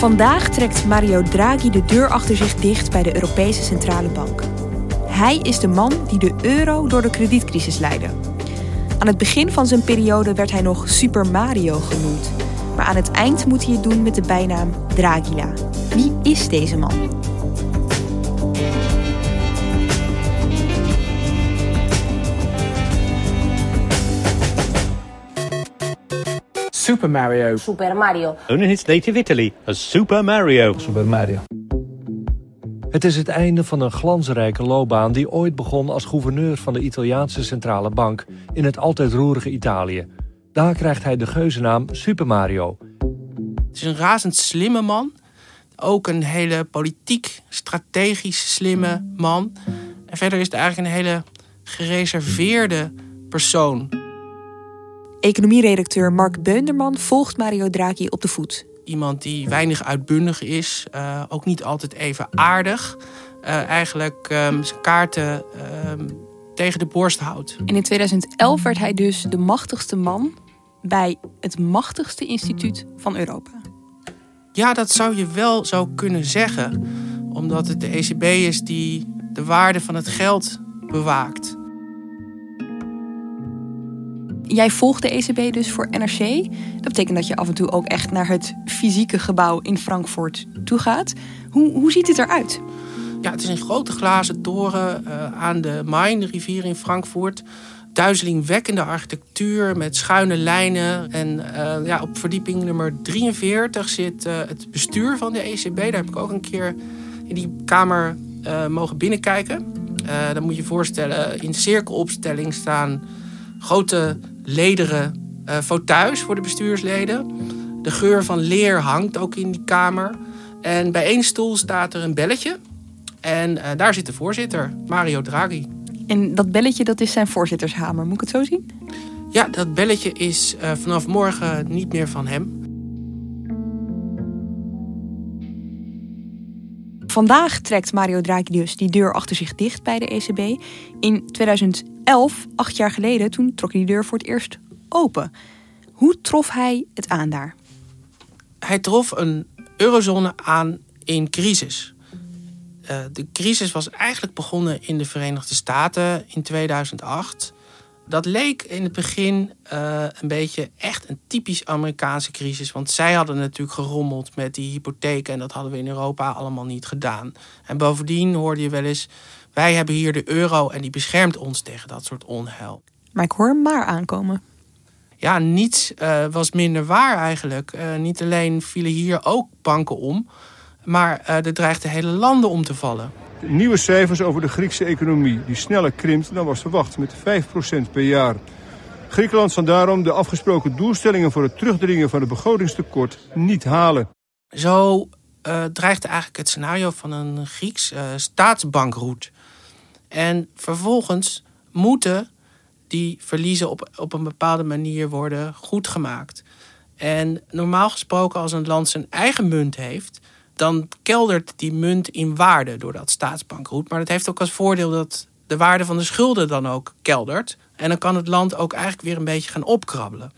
Vandaag trekt Mario Draghi de deur achter zich dicht bij de Europese Centrale Bank. Hij is de man die de euro door de kredietcrisis leidde. Aan het begin van zijn periode werd hij nog Super Mario genoemd. Maar aan het eind moet hij het doen met de bijnaam Dragila. Wie is deze man? Super Mario. Super Mario. Known in its native Italy as Super Mario. Super Mario. Het is het einde van een glansrijke loopbaan die ooit begon als gouverneur van de Italiaanse centrale bank in het altijd roerige Italië. Daar krijgt hij de geuzennaam Super Mario. Het is een razend slimme man. Ook een hele politiek, strategisch slimme man. En verder is het eigenlijk een hele gereserveerde persoon. Economieredacteur Mark Beunderman volgt Mario Draghi op de voet. Iemand die weinig uitbundig is, uh, ook niet altijd even aardig. Uh, eigenlijk um, zijn kaarten um, tegen de borst houdt. En in 2011 werd hij dus de machtigste man bij het machtigste instituut van Europa. Ja, dat zou je wel zo kunnen zeggen. Omdat het de ECB is die de waarde van het geld bewaakt. Jij volgt de ECB dus voor NRC. Dat betekent dat je af en toe ook echt naar het fysieke gebouw in Frankfurt toe gaat. Hoe, hoe ziet het eruit? Ja, het is een grote glazen toren uh, aan de Main, rivier in Frankfurt. Duizelingwekkende architectuur met schuine lijnen. En uh, ja, op verdieping nummer 43 zit uh, het bestuur van de ECB. Daar heb ik ook een keer in die kamer mogen binnenkijken. dan moet je je voorstellen, in cirkelopstelling staan grote lederen uh, fauteuils voor de bestuursleden. De geur van leer hangt ook in die kamer. En bij één stoel staat er een belletje. En uh, daar zit de voorzitter, Mario Draghi. En dat belletje, dat is zijn voorzittershamer. Moet ik het zo zien? Ja, dat belletje is uh, vanaf morgen niet meer van hem. Vandaag trekt Mario Draghi dus die deur achter zich dicht bij de ECB. In 2011, acht jaar geleden, toen trok hij die deur voor het eerst open. Hoe trof hij het aan daar? Hij trof een eurozone aan in crisis. Uh, de crisis was eigenlijk begonnen in de Verenigde Staten in 2008. Dat leek in het begin uh, een beetje echt een typisch Amerikaanse crisis. Want zij hadden natuurlijk gerommeld met die hypotheken. En dat hadden we in Europa allemaal niet gedaan. En bovendien hoorde je wel eens. Wij hebben hier de euro en die beschermt ons tegen dat soort onheil. Maar ik hoor maar aankomen. Ja, niets uh, was minder waar eigenlijk. Uh, niet alleen vielen hier ook banken om. Maar uh, er dreigden hele landen om te vallen. Nieuwe cijfers over de Griekse economie, die sneller krimpt dan was verwacht, met 5% per jaar. Griekenland zal daarom de afgesproken doelstellingen voor het terugdringen van het begrotingstekort niet halen. Zo uh, dreigt eigenlijk het scenario van een Grieks uh, staatsbankroet. En vervolgens moeten die verliezen op, op een bepaalde manier worden goedgemaakt. En normaal gesproken, als een land zijn eigen munt heeft, dan keldert die munt in waarde door dat staatsbankroet. Maar dat heeft ook als voordeel dat de waarde van de schulden dan ook keldert. En dan kan het land ook eigenlijk weer een beetje gaan opkrabbelen.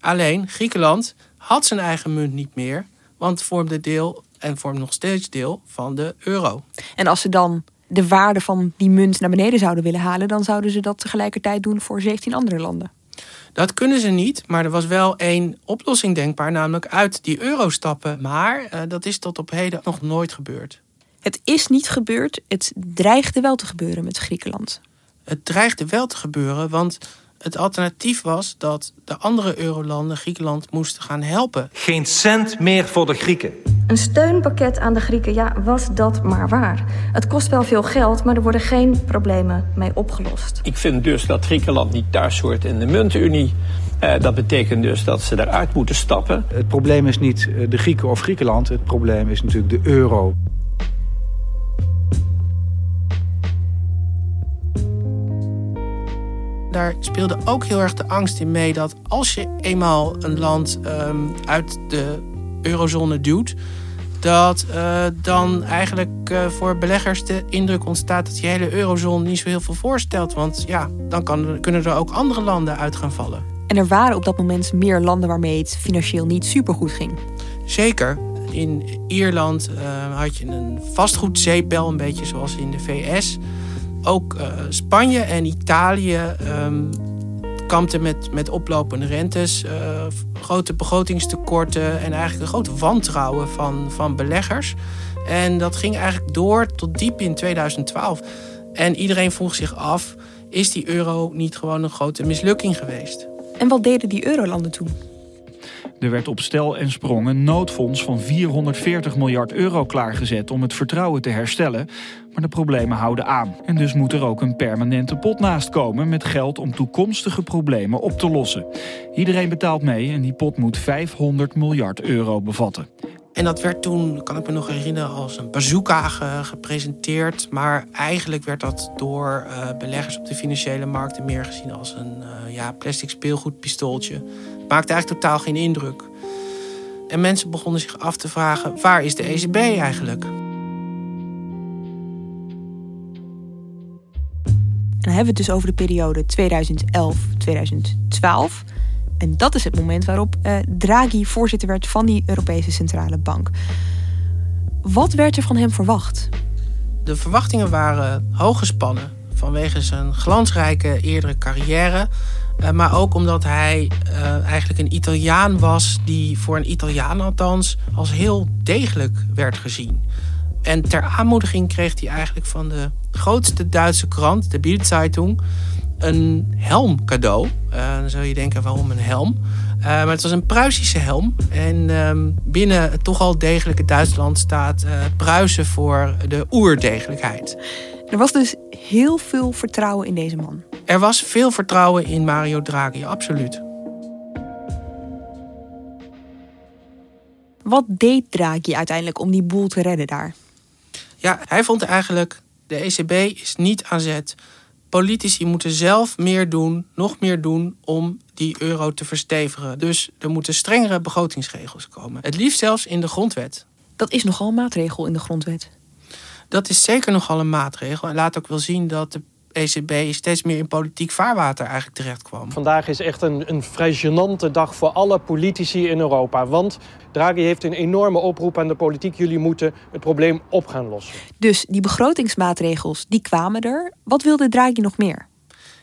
Alleen Griekenland had zijn eigen munt niet meer, want vormde deel en vormt nog steeds deel van de euro. En als ze dan de waarde van die munt naar beneden zouden willen halen, dan zouden ze dat tegelijkertijd doen voor 17 andere landen. Dat kunnen ze niet, maar er was wel één oplossing denkbaar, namelijk uit die euro stappen. Maar uh, dat is tot op heden nog nooit gebeurd. Het is niet gebeurd, het dreigde wel te gebeuren met Griekenland. Het dreigde wel te gebeuren, want het alternatief was dat de andere eurolanden Griekenland moesten gaan helpen. Geen cent meer voor de Grieken. Een steunpakket aan de Grieken, ja, was dat maar waar. Het kost wel veel geld, maar er worden geen problemen mee opgelost. Ik vind dus dat Griekenland niet thuis hoort in de muntunie. Uh, dat betekent dus dat ze eruit moeten stappen. Het probleem is niet de Grieken of Griekenland, het probleem is natuurlijk de euro. Daar speelde ook heel erg de angst in mee dat als je eenmaal een land um, uit de eurozone duwt, dat uh, dan eigenlijk uh, voor beleggers de indruk ontstaat dat die hele eurozone niet zo heel veel voorstelt. Want ja, dan kan, kunnen er ook andere landen uit gaan vallen. En er waren op dat moment meer landen waarmee het financieel niet supergoed ging. Zeker. In Ierland uh, had je een vastgoedzeepbel, een beetje zoals in de VS. Ook Spanje en Italië um, kampten met, met oplopende rentes, uh, grote begrotingstekorten en eigenlijk een grote wantrouwen van, van beleggers. En dat ging eigenlijk door tot diep in 2012. En iedereen vroeg zich af: is die euro niet gewoon een grote mislukking geweest? En wat deden die eurolanden toen? Er werd op stel en sprong een noodfonds van 440 miljard euro klaargezet om het vertrouwen te herstellen. Maar de problemen houden aan. En dus moet er ook een permanente pot naast komen met geld om toekomstige problemen op te lossen. Iedereen betaalt mee en die pot moet 500 miljard euro bevatten. En dat werd toen, kan ik me nog herinneren, als een bazooka gepresenteerd. Maar eigenlijk werd dat door uh, beleggers op de financiële markten meer gezien als een uh, ja, plastic speelgoedpistooltje. Maakte eigenlijk totaal geen indruk. En mensen begonnen zich af te vragen: waar is de ECB eigenlijk? En dan hebben we het dus over de periode 2011-2012. En dat is het moment waarop uh, Draghi voorzitter werd van die Europese Centrale Bank. Wat werd er van hem verwacht? De verwachtingen waren hoog gespannen vanwege zijn glansrijke eerdere carrière. Uh, maar ook omdat hij uh, eigenlijk een Italiaan was die voor een Italiaan althans als heel degelijk werd gezien. En ter aanmoediging kreeg hij eigenlijk van de grootste Duitse krant, de Bild-Zeitung, een helm cadeau. Uh, dan zou je denken, waarom een helm? Uh, maar het was een Pruisische helm. En uh, binnen het toch al degelijke Duitsland staat uh, Pruisen voor de oerdegelijkheid. Er was dus heel veel vertrouwen in deze man. Er was veel vertrouwen in Mario Draghi, absoluut. Wat deed Draghi uiteindelijk om die boel te redden daar? Ja, hij vond eigenlijk, de ECB is niet aan zet politici moeten zelf meer doen, nog meer doen om die euro te verstevigen. Dus er moeten strengere begrotingsregels komen. Het liefst zelfs in de grondwet. Dat is nogal een maatregel in de grondwet. Dat is zeker nogal een maatregel. En laat ook wel zien dat de ECB steeds meer in politiek vaarwater eigenlijk terecht kwam. Vandaag is echt een, een vrij gênante dag voor alle politici in Europa. Want Draghi heeft een enorme oproep aan de politiek. Jullie moeten het probleem op gaan lossen. Dus die begrotingsmaatregels, die kwamen er. Wat wilde Draghi nog meer?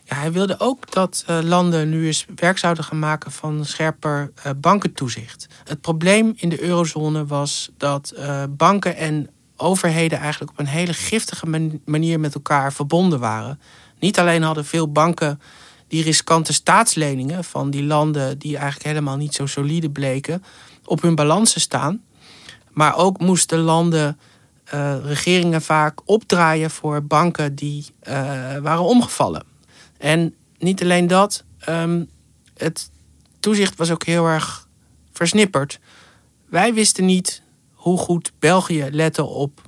Ja, hij wilde ook dat uh, landen nu eens werk zouden gaan maken van scherper uh, bankentoezicht. Het probleem in de eurozone was dat uh, banken en overheden eigenlijk op een hele giftige manier met elkaar verbonden waren. Niet alleen hadden veel banken die riskante staatsleningen van die landen die eigenlijk helemaal niet zo solide bleken op hun balansen staan, maar ook moesten landen, uh, regeringen vaak opdraaien voor banken die uh, waren omgevallen. En niet alleen dat, um, het toezicht was ook heel erg versnipperd. Wij wisten niet hoe goed België lette op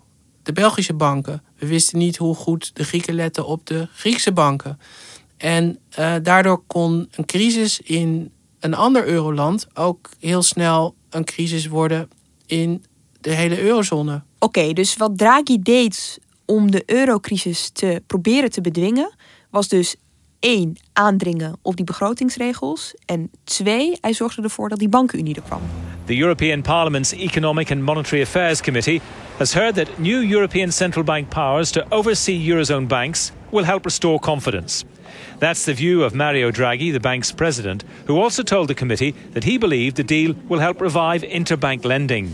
de Belgische banken. We wisten niet hoe goed de Grieken letten op de Griekse banken. En uh, daardoor kon een crisis in een ander euroland ook heel snel een crisis worden in de hele eurozone. Oké, dus wat Draghi deed om de eurocrisis te proberen te bedwingen, was dus één, aandringen op die begrotingsregels. En twee, hij zorgde ervoor dat die bankenunie er kwam. The European Parliament's Economic and Monetary Affairs Committee has heard that new European central bank powers to oversee Eurozone banks will help restore confidence. That's the view of Mario Draghi, the bank's president, who also told the committee that he believed the deal will help revive interbank lending.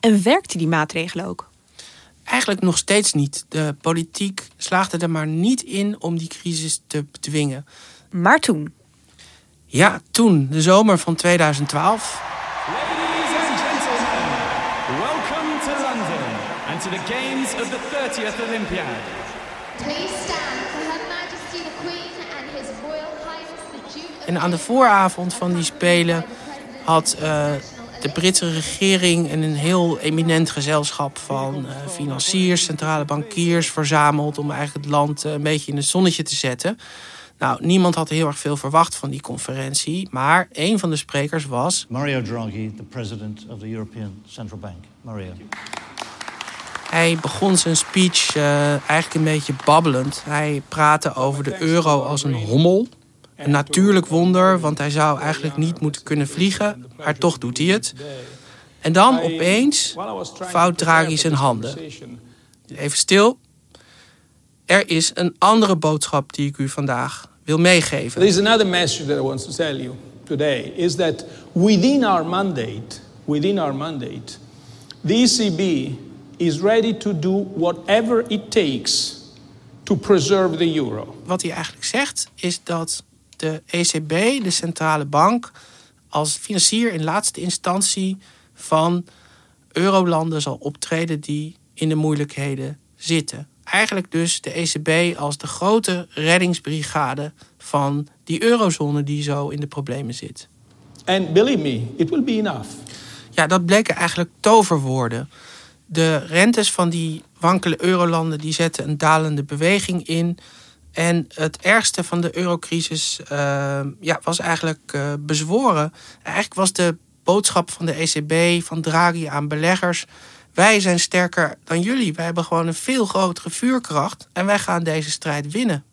En werkte die maatregelen ook? Eigenlijk nog steeds niet. De politiek slaagde er maar niet in om die crisis te bedwingen. Maar toen? Ja, toen, de zomer van 2012. Ladies and gentlemen, welcome to London and to the games of the 30th Olympiad. Please stand for Her Majesty the Queen and His Royal Highness the Duke En aan de vooravond van die Spelen had uh, de Britse regering en een heel eminent gezelschap van uh, financiers, centrale bankiers verzameld om eigenlijk het land uh, een beetje in het zonnetje te zetten. Nou, niemand had heel erg veel verwacht van die conferentie, maar een van de sprekers was. Mario Draghi, the president of the European Central Bank. Mario. Hij begon zijn speech uh, eigenlijk een beetje babbelend. Hij praatte over de euro als een hommel. Een natuurlijk wonder, want hij zou eigenlijk niet moeten kunnen vliegen, maar toch doet hij het. En dan opeens vouwt Draghi zijn handen. Even stil. Er is een andere boodschap die ik u vandaag wil meegeven. There is another message that I want to tell you today is that within our mandate, within our mandate, ECB is ready to do whatever it takes to preserve the euro. Wat hij eigenlijk zegt is dat de ECB, de centrale bank, als financier in laatste instantie van eurolanden zal optreden die in de moeilijkheden zitten. Eigenlijk dus de ECB als de grote reddingsbrigade van die eurozone die zo in de problemen zit. And believe me, it will be enough. Ja, dat bleken eigenlijk toverwoorden. De rentes van die wankele eurolanden die zetten een dalende beweging in. En het ergste van de eurocrisis uh, ja, was eigenlijk uh, bezworen. Eigenlijk was de boodschap van de ECB, van Draghi aan beleggers... wij zijn sterker dan jullie. Wij hebben gewoon een veel grotere vuurkracht... en wij gaan deze strijd winnen.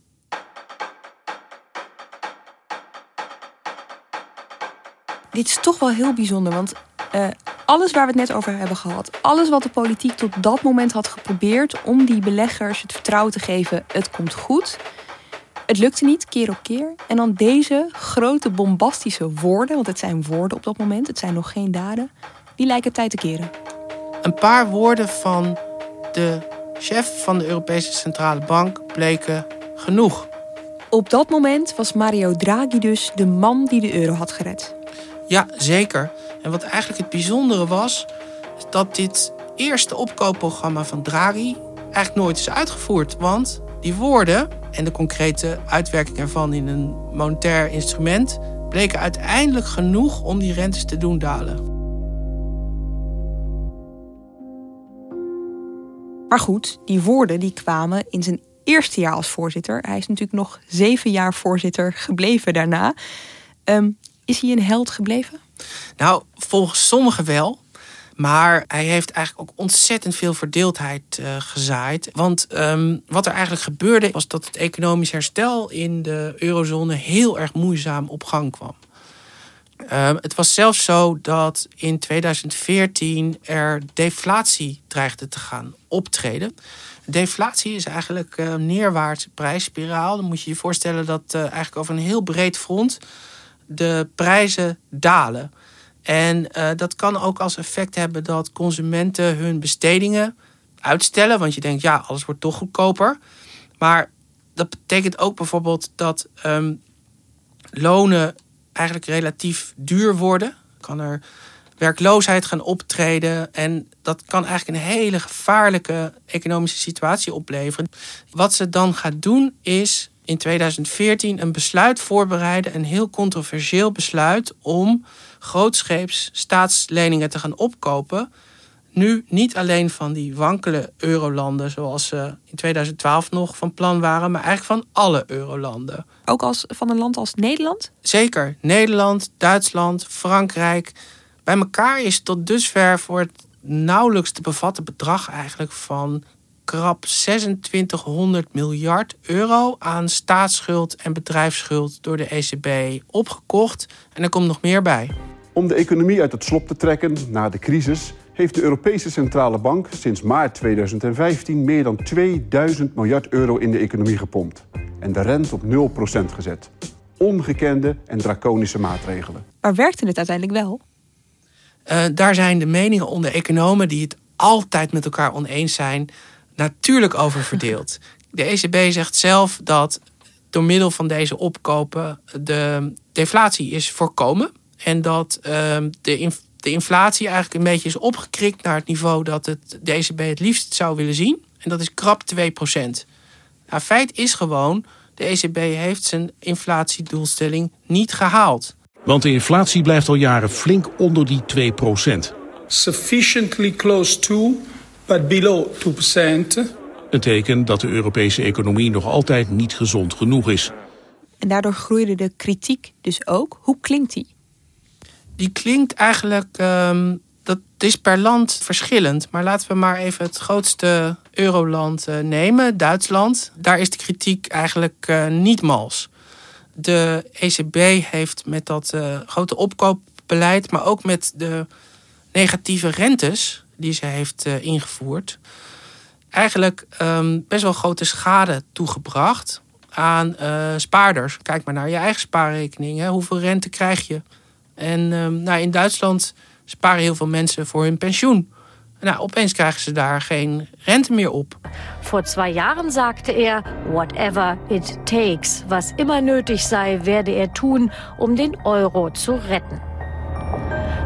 Dit is toch wel heel bijzonder, want uh, alles waar we het net over hebben gehad, alles wat de politiek tot dat moment had geprobeerd om die beleggers het vertrouwen te geven, het komt goed. Het lukte niet, keer op keer. En dan deze grote bombastische woorden, want het zijn woorden op dat moment, het zijn nog geen daden, die lijken tijd te keren. Een paar woorden van de chef van de Europese Centrale Bank bleken genoeg. Op dat moment was Mario Draghi dus de man die de euro had gered. Ja, zeker. En wat eigenlijk het bijzondere was, is dat dit eerste opkoopprogramma van Draghi eigenlijk nooit is uitgevoerd. Want die woorden en de concrete uitwerking ervan in een monetair instrument bleken uiteindelijk genoeg om die rentes te doen dalen. Maar goed, die woorden die kwamen in zijn eerste jaar als voorzitter. Hij is natuurlijk nog zeven jaar voorzitter gebleven daarna. Um, is hij een held gebleven? Nou, volgens sommigen wel. Maar hij heeft eigenlijk ook ontzettend veel verdeeldheid uh, gezaaid. Want um, wat er eigenlijk gebeurde was dat het economisch herstel in de eurozone heel erg moeizaam op gang kwam. Uh, het was zelfs zo dat in 2014 er deflatie dreigde te gaan optreden. Deflatie is eigenlijk een uh, neerwaartse prijsspiraal. Dan moet je je voorstellen dat uh, eigenlijk over een heel breed front de prijzen dalen. En uh, dat kan ook als effect hebben dat consumenten hun bestedingen uitstellen. Want je denkt, ja, alles wordt toch goedkoper. Maar dat betekent ook bijvoorbeeld dat um, lonen eigenlijk relatief duur worden. Kan er werkloosheid gaan optreden. En dat kan eigenlijk een hele gevaarlijke economische situatie opleveren. Wat ze dan gaat doen is in 2014 een besluit voorbereiden, een heel controversieel besluit om grootscheeps staatsleningen te gaan opkopen. Nu niet alleen van die wankele eurolanden, zoals ze in 2012 nog van plan waren, maar eigenlijk van alle eurolanden. Ook als, van een land als Nederland? Zeker. Nederland, Duitsland, Frankrijk. Bij elkaar is tot dusver voor het nauwelijks te bevatten bedrag eigenlijk van krap 2600 miljard euro aan staatsschuld en bedrijfsschuld door de ECB opgekocht. En er komt nog meer bij. Om de economie uit het slop te trekken na de crisis heeft de Europese Centrale Bank sinds maart 2015 meer dan 2000 miljard euro in de economie gepompt en de rente op 0% gezet. Ongekende en draconische maatregelen. Maar werkte het uiteindelijk wel? Uh, daar zijn de meningen onder economen die het altijd met elkaar oneens zijn, natuurlijk over verdeeld. De ECB zegt zelf dat door middel van deze opkopen de deflatie is voorkomen. En dat ehm, de, inf de inflatie eigenlijk een beetje is opgekrikt naar het niveau dat het, de ECB het liefst zou willen zien. En dat is krap 2%. Nou, feit is gewoon, de ECB heeft zijn inflatiedoelstelling niet gehaald. Want de inflatie blijft al jaren flink onder die 2% Sufficiently close to, but below 2%. Een teken dat de Europese economie nog altijd niet gezond genoeg is. En daardoor groeide de kritiek dus ook. Hoe klinkt die? Die klinkt eigenlijk, um, dat is per land verschillend. Maar laten we maar even het grootste euroland uh, nemen, Duitsland. Daar is de kritiek eigenlijk uh, niet mals. De ECB heeft met dat uh, grote opkoopbeleid, maar ook met de negatieve rentes die ze heeft ingevoerd, eigenlijk um, best wel grote schade toegebracht aan uh, spaarders. Kijk maar naar je eigen spaarrekening. Hoeveel rente krijg je? En um, nou, in Duitsland sparen heel veel mensen voor hun pensioen. Nou, opeens krijgen ze daar geen rente meer op. Vor zwei Jahren sagte er, whatever it takes, was immer nötig sei, werde er tun, um den Euro zu retten.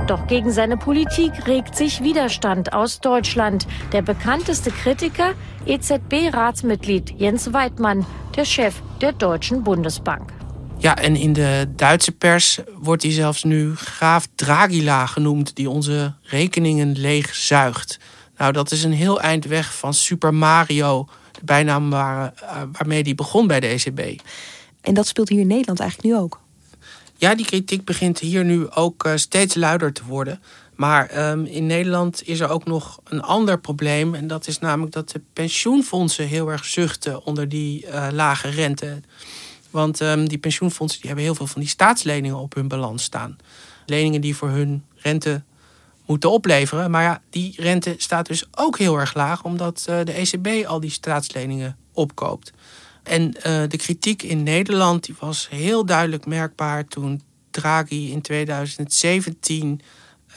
Doch gegen seine Politik regt sich Widerstand aus Deutschland. Der bekannteste Kritiker, EZB-Ratsmitglied Jens Weidmann, der Chef der Deutschen Bundesbank. Ja, en in de Duitse pers wordt hij zelfs nu graaf Dragila genoemd, die onze rekeningen leegzuigt. Nou, dat is een heel eind weg van Super Mario, de bijnaam waar, uh, waarmee hij begon bij de ECB. En dat speelt hier in Nederland eigenlijk nu ook. Ja, die kritiek begint hier nu ook uh, steeds luider te worden. Maar um, in Nederland is er ook nog een ander probleem. En dat is namelijk dat de pensioenfondsen heel erg zuchten onder die uh, lage rente. Want um, die pensioenfondsen die hebben heel veel van die staatsleningen op hun balans staan. Leningen die voor hun rente moeten opleveren. Maar ja, die rente staat dus ook heel erg laag, omdat uh, de ECB al die staatsleningen opkoopt. En uh, de kritiek in Nederland die was heel duidelijk merkbaar toen Draghi in 2017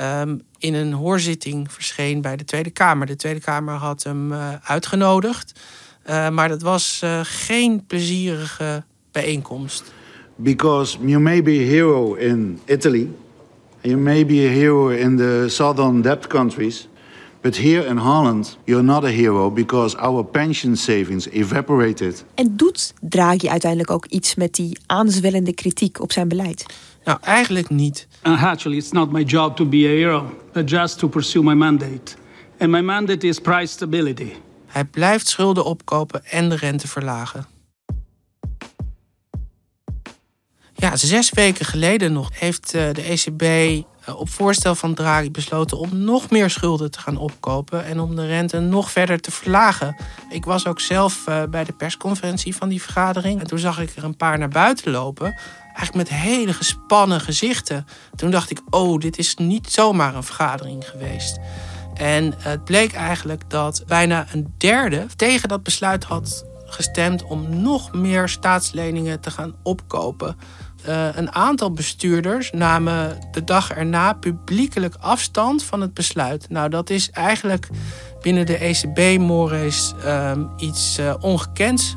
um, in een hoorzitting verscheen bij de Tweede Kamer. De Tweede Kamer had hem uh, uitgenodigd, uh, maar dat was geen plezierige bijeenkomst. Because you may be a hero in Italy, you may be a hero in the southern debt countries. But here in Holland, you're not a hero because our pension savings evaporated. En doet Draghi uiteindelijk ook iets met die aanzwellende kritiek op zijn beleid? Nou, eigenlijk niet. Uh, actually, it's not my job to be a hero, but just to pursue my mandate. And my mandate is price stability. Hij blijft schulden opkopen en de rente verlagen. Ja, zes weken geleden nog heeft uh, de ECB op voorstel van Draghi besloten om nog meer schulden te gaan opkopen en om de rente nog verder te verlagen. Ik was ook zelf uh, bij de persconferentie van die vergadering en toen zag ik er een paar naar buiten lopen. Eigenlijk met hele gespannen gezichten. Toen dacht ik, oh, dit is niet zomaar een vergadering geweest. En het bleek eigenlijk dat bijna een derde tegen dat besluit had gestemd om nog meer staatsleningen te gaan opkopen. Uh, een aantal bestuurders namen de dag erna publiekelijk afstand van het besluit. Nou, dat is eigenlijk binnen de ECB-mores uh, iets uh, ongekends.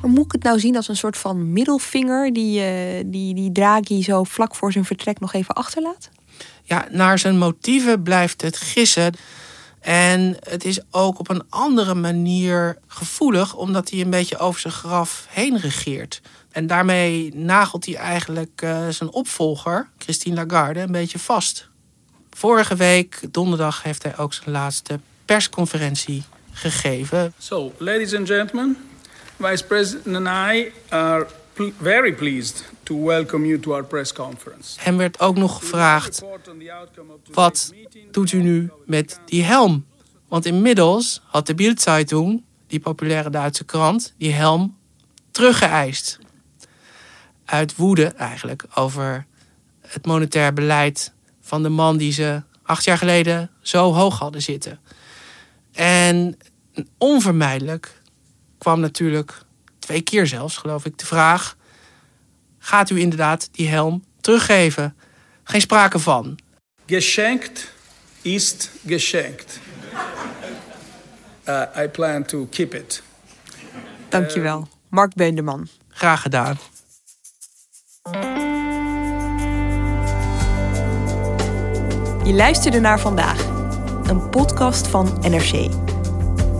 Maar moet ik het nou zien als een soort van middelvinger die, die, die Draghi zo vlak voor zijn vertrek nog even achterlaat? Ja, naar zijn motieven blijft het gissen. En het is ook op een andere manier gevoelig, omdat hij een beetje over zijn graf heen regeert. En daarmee nagelt hij eigenlijk uh, zijn opvolger, Christine Lagarde, een beetje vast. Vorige week, donderdag, heeft hij ook zijn laatste persconferentie gegeven. So, ladies and gentlemen, Vice President and I are very pleased to welcome you to our press conference. Hem werd ook nog gevraagd: wat doet u nu met die helm? Want inmiddels had de Bild-Zeitung, die populaire Duitse krant, die helm teruggeëist uit woede eigenlijk over het monetair beleid van de man die ze acht jaar geleden zo hoog hadden zitten. En onvermijdelijk kwam natuurlijk twee keer zelfs, geloof ik, de vraag: gaat u inderdaad die helm teruggeven? Geen sprake van. Geschenkt ist geschenkt. Uh, I plan to keep it. Dankjewel, Mark Beenderman. Graag gedaan. Je luisterde naar vandaag, een podcast van NRC.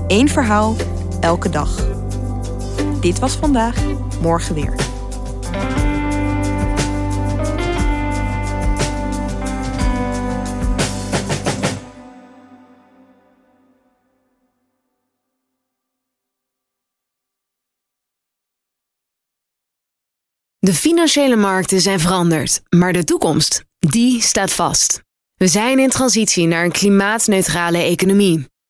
Eén verhaal, elke dag. Dit was vandaag, morgen weer. De financiële markten zijn veranderd, maar de toekomst, die staat vast. We zijn in transitie naar een klimaatneutrale economie.